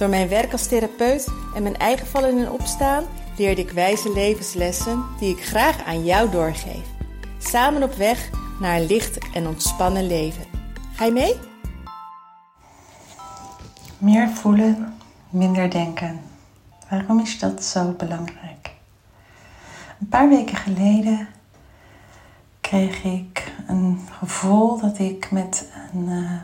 Door mijn werk als therapeut en mijn eigen vallen en opstaan leerde ik wijze levenslessen die ik graag aan jou doorgeef. Samen op weg naar een licht en ontspannen leven. Ga je mee? Meer voelen, minder denken. Waarom is dat zo belangrijk? Een paar weken geleden kreeg ik een gevoel dat ik met een, uh,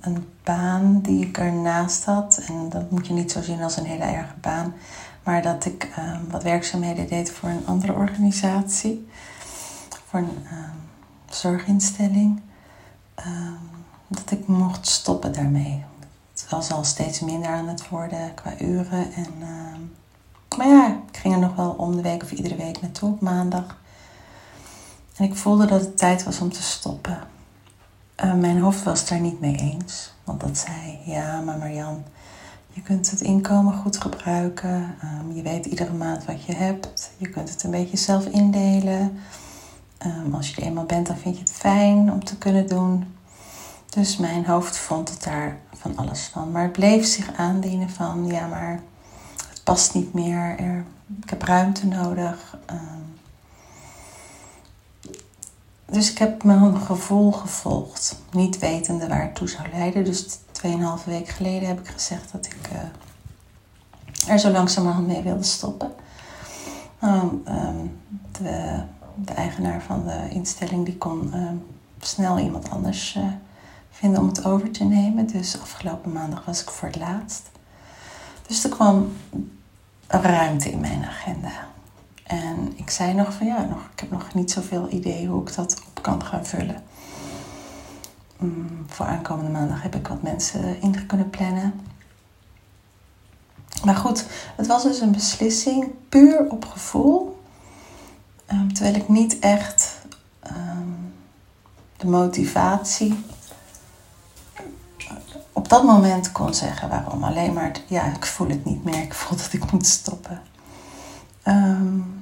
een baan die ik ernaast had, en dat moet je niet zo zien als een hele erge baan, maar dat ik uh, wat werkzaamheden deed voor een andere organisatie, voor een uh, zorginstelling, dat ik mocht stoppen daarmee. Het was al steeds minder aan het worden qua uren. En, maar ja, ik ging er nog wel om de week of iedere week naartoe op maandag. En ik voelde dat het tijd was om te stoppen. Uh, mijn hoofd was daar niet mee eens. Want dat zei, ja, maar Marjan, je kunt het inkomen goed gebruiken. Um, je weet iedere maand wat je hebt. Je kunt het een beetje zelf indelen. Um, als je er eenmaal bent, dan vind je het fijn om te kunnen doen. Dus mijn hoofd vond het daar van alles van. Maar het bleef zich aandienen van, ja, maar het past niet meer. Er, ik heb ruimte nodig. Um, dus ik heb mijn gevoel gevolgd, niet wetende waar het toe zou leiden. Dus 2,5 weken geleden heb ik gezegd dat ik uh, er zo langzamerhand mee wilde stoppen. Um, um, de, de, eigenaar van de instelling die kon um, snel iemand anders uh, vinden om het over te nemen. Dus afgelopen maandag was ik voor het laatst. Dus er kwam ruimte in mijn agenda. En ik zei nog van ja, nog, ik heb nog niet zoveel idee hoe ik dat op kan gaan vullen. Um, voor aankomende maandag heb ik wat mensen in kunnen plannen. Maar goed, het was dus een beslissing puur op gevoel. Um, terwijl ik niet echt um, de motivatie op dat moment kon zeggen waarom. Alleen maar, ja, ik voel het niet meer. Ik voel dat ik moet stoppen. Um,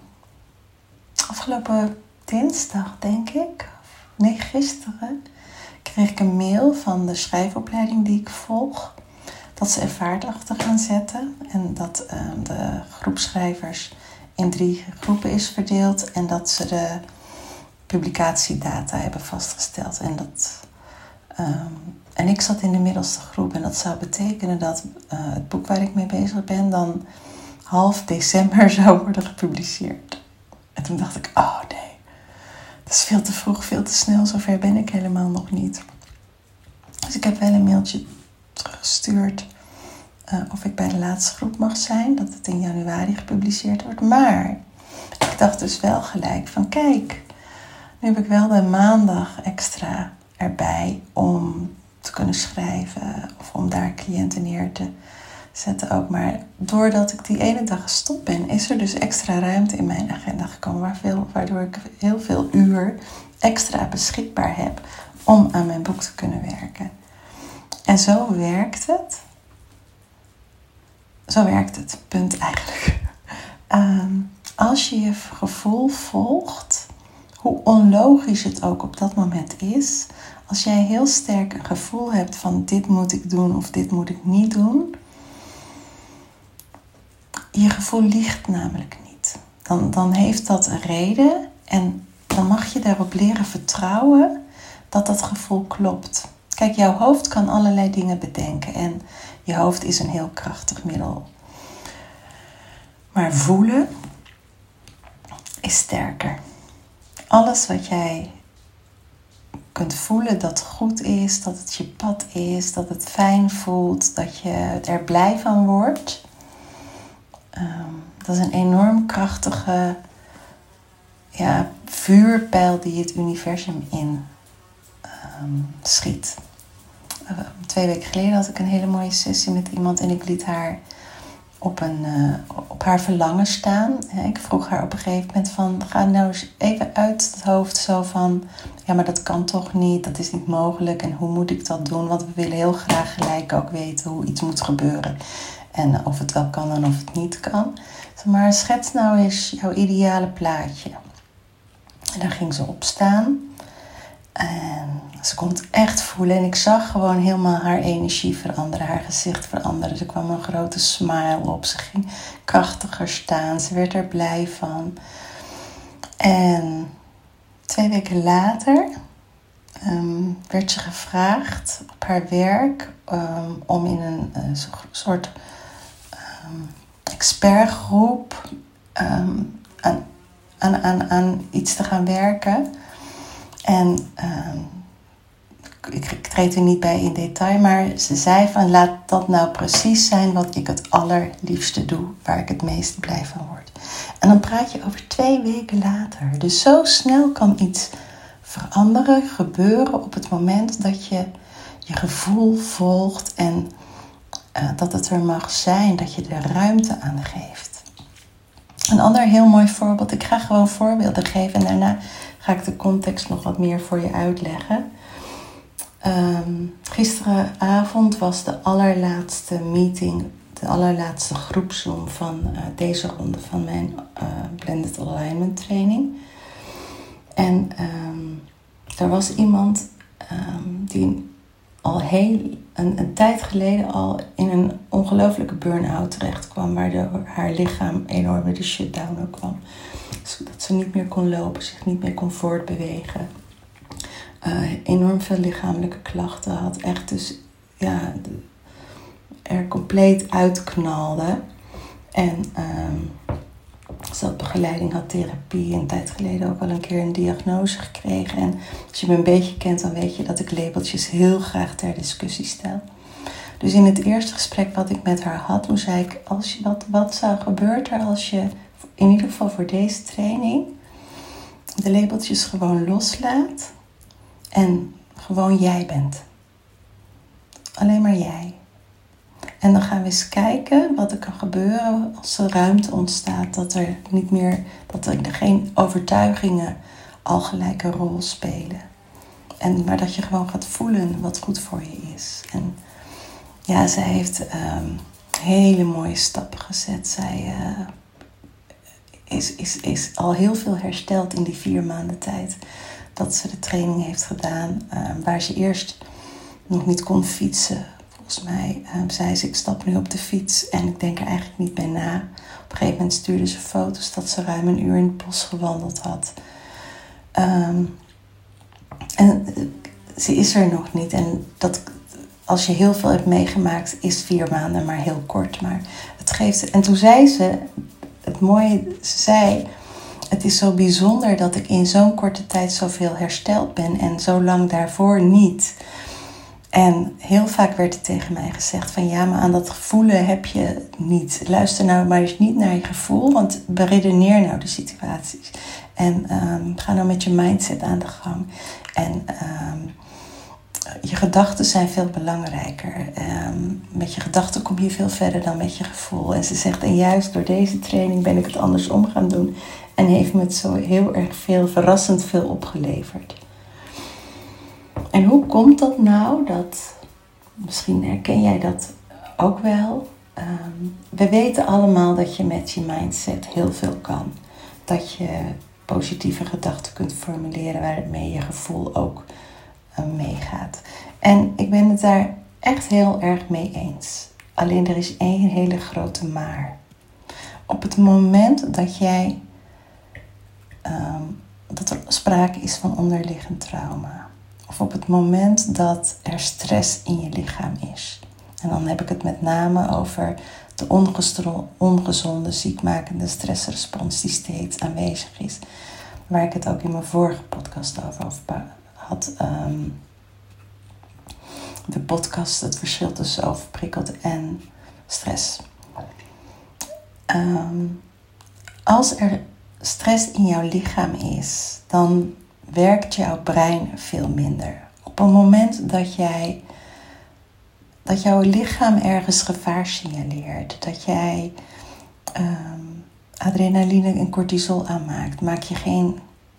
afgelopen dinsdag, denk ik, nee, gisteren, kreeg ik een mail van de schrijfopleiding die ik volg. Dat ze een vaartlachten gaan zetten en dat um, de groepschrijvers in drie groepen is verdeeld en dat ze de publicatiedata hebben vastgesteld. En, dat, um, en ik zat in de middelste groep en dat zou betekenen dat uh, het boek waar ik mee bezig ben dan half december zou worden gepubliceerd. En toen dacht ik, oh nee, dat is veel te vroeg, veel te snel, zover ben ik helemaal nog niet. Dus ik heb wel een mailtje teruggestuurd uh, of ik bij de laatste groep mag zijn, dat het in januari gepubliceerd wordt. Maar ik dacht dus wel gelijk van kijk, nu heb ik wel de maandag extra erbij om te kunnen schrijven of om daar cliënten neer te zetten ook. Maar doordat ik die ene dag gestopt ben, is er dus extra ruimte in mijn agenda gekomen. Waardoor ik heel veel uur extra beschikbaar heb om aan mijn boek te kunnen werken. En zo werkt het. Zo werkt het, punt eigenlijk. Um, als je je gevoel volgt, hoe onlogisch het ook op dat moment is, als jij heel sterk een gevoel hebt van dit moet ik doen of dit moet ik niet doen, je gevoel liegt namelijk niet. Dan, dan heeft dat een reden en dan mag je daarop leren vertrouwen dat dat gevoel klopt. Kijk, jouw hoofd kan allerlei dingen bedenken en je hoofd is een heel krachtig middel. Maar voelen is sterker. Alles wat jij kunt voelen dat goed is, dat het je pad is, dat het fijn voelt, dat je er blij van wordt, Um, dat is een enorm krachtige ja, vuurpijl die het universum in um, schiet. Uh, twee weken geleden had ik een hele mooie sessie met iemand en ik liet haar op, een, uh, op haar verlangen staan. Ik vroeg haar op een gegeven moment van, ga nou eens even uit het hoofd zo van, ja maar dat kan toch niet, dat is niet mogelijk en hoe moet ik dat doen? Want we willen heel graag gelijk ook weten hoe iets moet gebeuren en of het wel kan en of het niet kan. Maar schets nou eens jouw ideale plaatje. En dan ging ze opstaan. En ze kon het echt voelen. En ik zag gewoon helemaal haar energie veranderen. Haar gezicht veranderen. Er kwam een grote smile op. Ze ging krachtiger staan. Ze werd er blij van. En twee weken later ehm, werd ze gevraagd op haar werk um, om in een uh, soort um, expertgroep aan, aan, aan, aan iets te gaan werken. En uh, ik, ik treed er niet bij in detail, maar ze zei van laat dat nou precies zijn wat ik het allerliefste doe, waar ik het meest blij van word. En dan praat je over twee weken later. Dus zo snel kan iets veranderen, gebeuren op het moment dat je je gevoel volgt en uh, dat het er mag zijn, dat je er ruimte aan geeft. Een ander heel mooi voorbeeld, ik ga gewoon voorbeelden geven en daarna ga ik de context nog wat meer voor je uitleggen. Um, gisteravond was de allerlaatste meeting, de allerlaatste groepsroom van uh, deze ronde van mijn uh, Blended Alignment training. En um, er was iemand um, die al heel een, een, tijd geleden al in een ongelofelijke burn-out terecht kwam, waardoor haar lichaam enorm bij de shutdown ook kwam. Dat ze niet meer kon lopen, zich niet meer kon voortbewegen. Uh, enorm veel lichamelijke klachten had. Echt dus ja, er compleet uitknalde. En uh, ze had begeleiding, had therapie. Een tijd geleden ook al een keer een diagnose gekregen. En als je me een beetje kent, dan weet je dat ik labeltjes heel graag ter discussie stel. Dus in het eerste gesprek wat ik met haar had, toen zei ik: als je, wat, wat zou gebeuren als je in ieder geval voor deze training de labeltjes gewoon loslaat en gewoon jij bent. Alleen maar jij. En dan gaan we eens kijken wat er kan gebeuren als er ruimte ontstaat. Dat er niet meer, dat er geen overtuigingen al gelijk een rol spelen. En, maar dat je gewoon gaat voelen wat goed voor je is. En ja, zij heeft um, hele mooie stappen gezet. Zij uh, is, is, is al heel veel hersteld in die vier maanden tijd dat ze de training heeft gedaan. Um, waar ze eerst nog niet kon fietsen. Volgens mij um, zei ze: Ik stap nu op de fiets en ik denk er eigenlijk niet bij na. Op een gegeven moment stuurde ze foto's dat ze ruim een uur in het bos gewandeld had. Um, en uh, ze is er nog niet. En dat, als je heel veel hebt meegemaakt, is vier maanden maar heel kort. Maar het geeft. En toen zei ze: het mooie, ze zei, het is zo bijzonder dat ik in zo'n korte tijd zoveel hersteld ben en zo lang daarvoor niet. En heel vaak werd het tegen mij gezegd van ja, maar aan dat gevoelen heb je niet. Luister nou maar eens niet naar je gevoel, want beredeneer nou de situaties. En um, ga nou met je mindset aan de gang. En um, je gedachten zijn veel belangrijker. Um, met je gedachten kom je veel verder dan met je gevoel. En ze zegt, en juist door deze training ben ik het andersom gaan doen. En heeft me het zo heel erg veel, verrassend veel opgeleverd. En hoe komt dat nou? Dat, misschien herken jij dat ook wel. Um, we weten allemaal dat je met je mindset heel veel kan. Dat je positieve gedachten kunt formuleren waarmee je gevoel ook uh, meegaat. En ik ben het daar echt heel erg mee eens. Alleen er is één hele grote maar. Op het moment dat jij um, dat er sprake is van onderliggend trauma, of op het moment dat er stress in je lichaam is, en dan heb ik het met name over de ongezonde, ziekmakende stressrespons die steeds aanwezig is, waar ik het ook in mijn vorige podcast over had. Um, de podcast het verschil tussen overprikkeld en stress. Um, als er stress in jouw lichaam is, dan werkt jouw brein veel minder. Op het moment dat jij dat jouw lichaam ergens gevaar signaleert. Dat jij ehm, adrenaline en cortisol aanmaakt. Maak je geen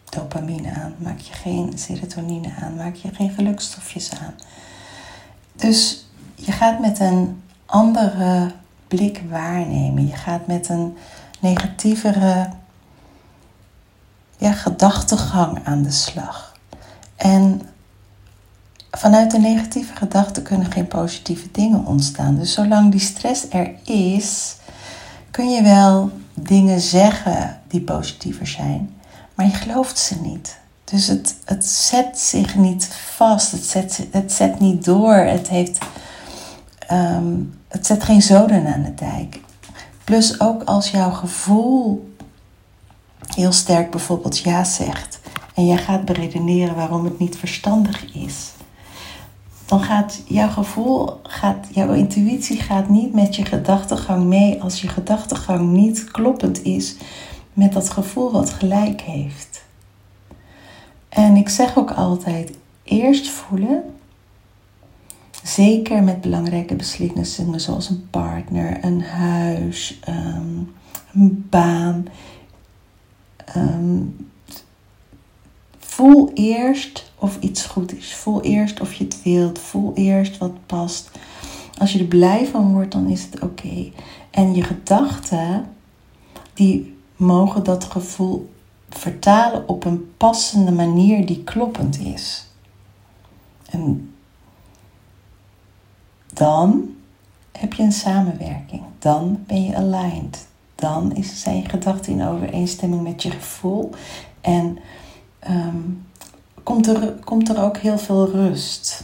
dopamine aan. Maak je geen serotonine aan. Maak je geen gelukstofjes aan. Dus je gaat met een andere blik waarnemen. Je gaat met een negatievere ja, gedachtegang aan de slag. En vanuit de negatieve gedachten kunnen geen positieve dingen ontstaan. Dus zolang die stress er is, kun je wel dingen zeggen die positiever zijn, maar je gelooft ze niet. Dus het, het zet zich niet vast, het zet, het zet niet door, het, heeft, ehm, het zet geen zoden aan de dijk. Plus ook als jouw gevoel heel sterk bijvoorbeeld ja zegt en jij gaat beredeneren waarom het niet verstandig is, dan gaat jouw gevoel, gaat, jouw intuïtie gaat niet met je gedachtegang mee als je gedachtegang niet kloppend is met dat gevoel wat gelijk heeft. En ik zeg ook altijd: eerst voelen. Zeker met belangrijke beslissingen zoals een partner, een huis, ehm, een baan. Ehm, voel eerst of iets goed is. Voel eerst of je het wilt. Voel eerst wat past. Als je er blij van wordt, dan is het oké. En je gedachten, die mogen dat gevoel vertalen op een passende manier die kloppend is. En dan heb je een samenwerking. Dan ben je aligned. Dan is zijn gedachte in overeenstemming met je gevoel. En ehm, komt, er, komt er ook heel veel rust.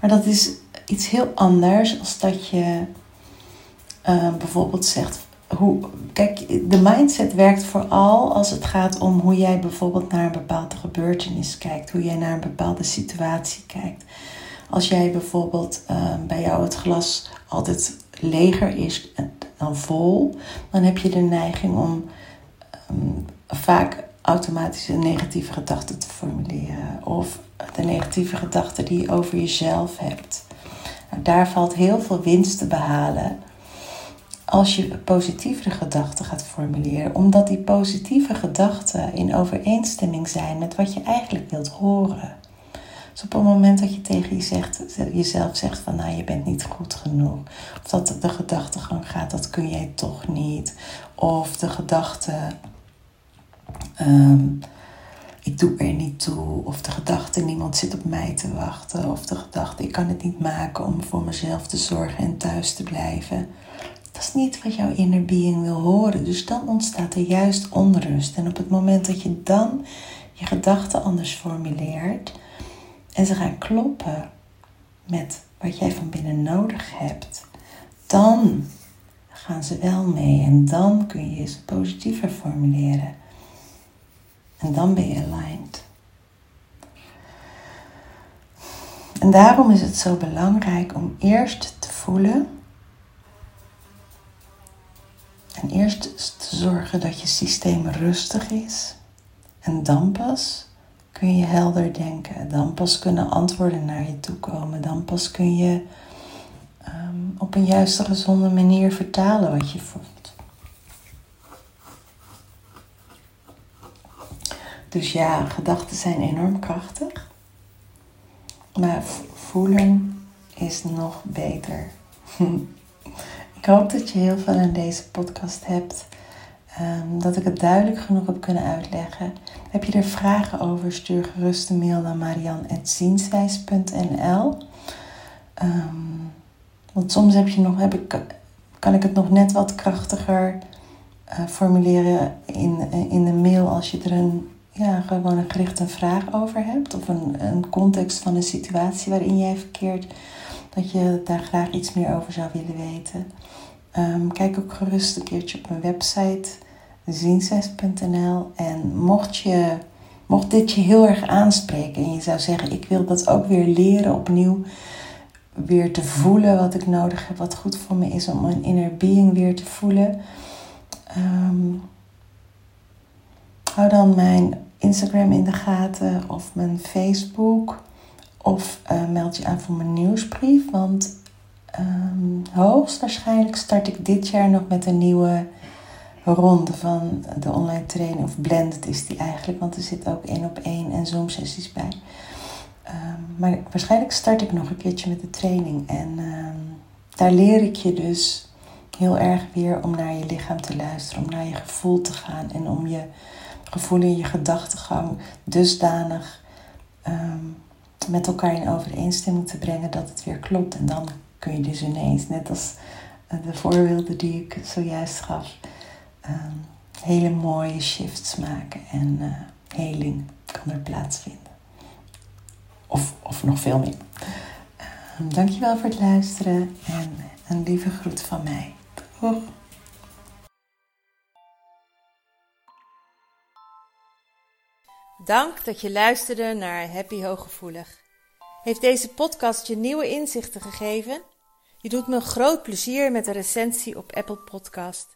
Maar dat is iets heel anders als dat je uh, bijvoorbeeld zegt. Hoe, kijk, de mindset werkt vooral als het gaat om hoe jij bijvoorbeeld naar een bepaalde gebeurtenis kijkt, hoe jij naar een bepaalde situatie kijkt. Als jij bijvoorbeeld uh, bij jou het glas altijd leger is dan vol, dan heb je de neiging om um, vaak automatisch een negatieve gedachte te formuleren. Of de negatieve gedachte die je over jezelf hebt. Nou, daar valt heel veel winst te behalen als je positievere gedachten gaat formuleren. Omdat die positieve gedachten in overeenstemming zijn met wat je eigenlijk wilt horen. Dus op het moment dat je tegen je zegt, jezelf zegt van nou je bent niet goed genoeg. Of dat de gedachtegang gaat, dat kun jij toch niet. Of de gedachte Ehm, ik doe er niet toe. Of de gedachte, niemand zit op mij te wachten. Of de gedachte, ik kan het niet maken om voor mezelf te zorgen en thuis te blijven. Dat is niet wat jouw inner being wil horen. Dus dan ontstaat er juist onrust. En op het moment dat je dan je gedachten anders formuleert en ze gaan kloppen met wat jij van binnen nodig hebt, dan gaan ze wel mee en dan kun je ze positiever formuleren. En dan ben je aligned. En daarom is het zo belangrijk om eerst te voelen. En eerst te zorgen dat je systeem rustig is. En dan pas kun je helder denken. Dan pas kunnen antwoorden naar je toe komen. Dan pas kun je um, op een juiste, gezonde manier vertalen wat je voelt. Dus ja, gedachten zijn enorm krachtig. Maar voelen is nog beter. ik hoop dat je heel veel aan deze podcast hebt. Um, dat ik het duidelijk genoeg heb kunnen uitleggen. Heb je er vragen over? Stuur gerust een mail naar marian.zienswijs.nl ehm, Want soms heb je nog, heb ik, kan ik het nog net wat krachtiger uh, formuleren in, in de mail als je er een ja, gewoon een gerichte vraag over hebt. Of een, een context van een situatie waarin jij verkeert. Dat je daar graag iets meer over zou willen weten. Ehm, kijk ook gerust een keertje op mijn website zienses.nl. En mocht, je, mocht dit je heel erg aanspreken en je zou zeggen: Ik wil dat ook weer leren opnieuw. Weer te voelen wat ik nodig heb, wat goed voor me is om mijn inner being weer te voelen. Um, hou dan mijn Instagram in de gaten of mijn Facebook. Of uh, meld je aan voor mijn nieuwsbrief. Want Um, hoogstwaarschijnlijk start ik dit jaar nog met een nieuwe ronde van de online training. Of blended is die eigenlijk, want er zit ook één op één en Zoom sessies bij. Um, maar waarschijnlijk start ik nog een keertje met de training. En um, daar leer ik je dus heel erg weer om naar je lichaam te luisteren, om naar je gevoel te gaan en om je gevoel en je gedachtegang dusdanig um, met elkaar in overeenstemming te brengen dat het weer klopt. En dan kun je dus ineens, net als de voorbeelden die ik zojuist gaf, hele mooie shifts maken en uh, heling kan er plaatsvinden. Of, of nog veel meer. Um, dankjewel voor het luisteren en een lieve groet van mij. Dank dat je luisterde naar Happy Hooggevoelig. Heeft deze podcast je nieuwe inzichten gegeven? Je doet me groot plezier met een recensie op Apple Podcast.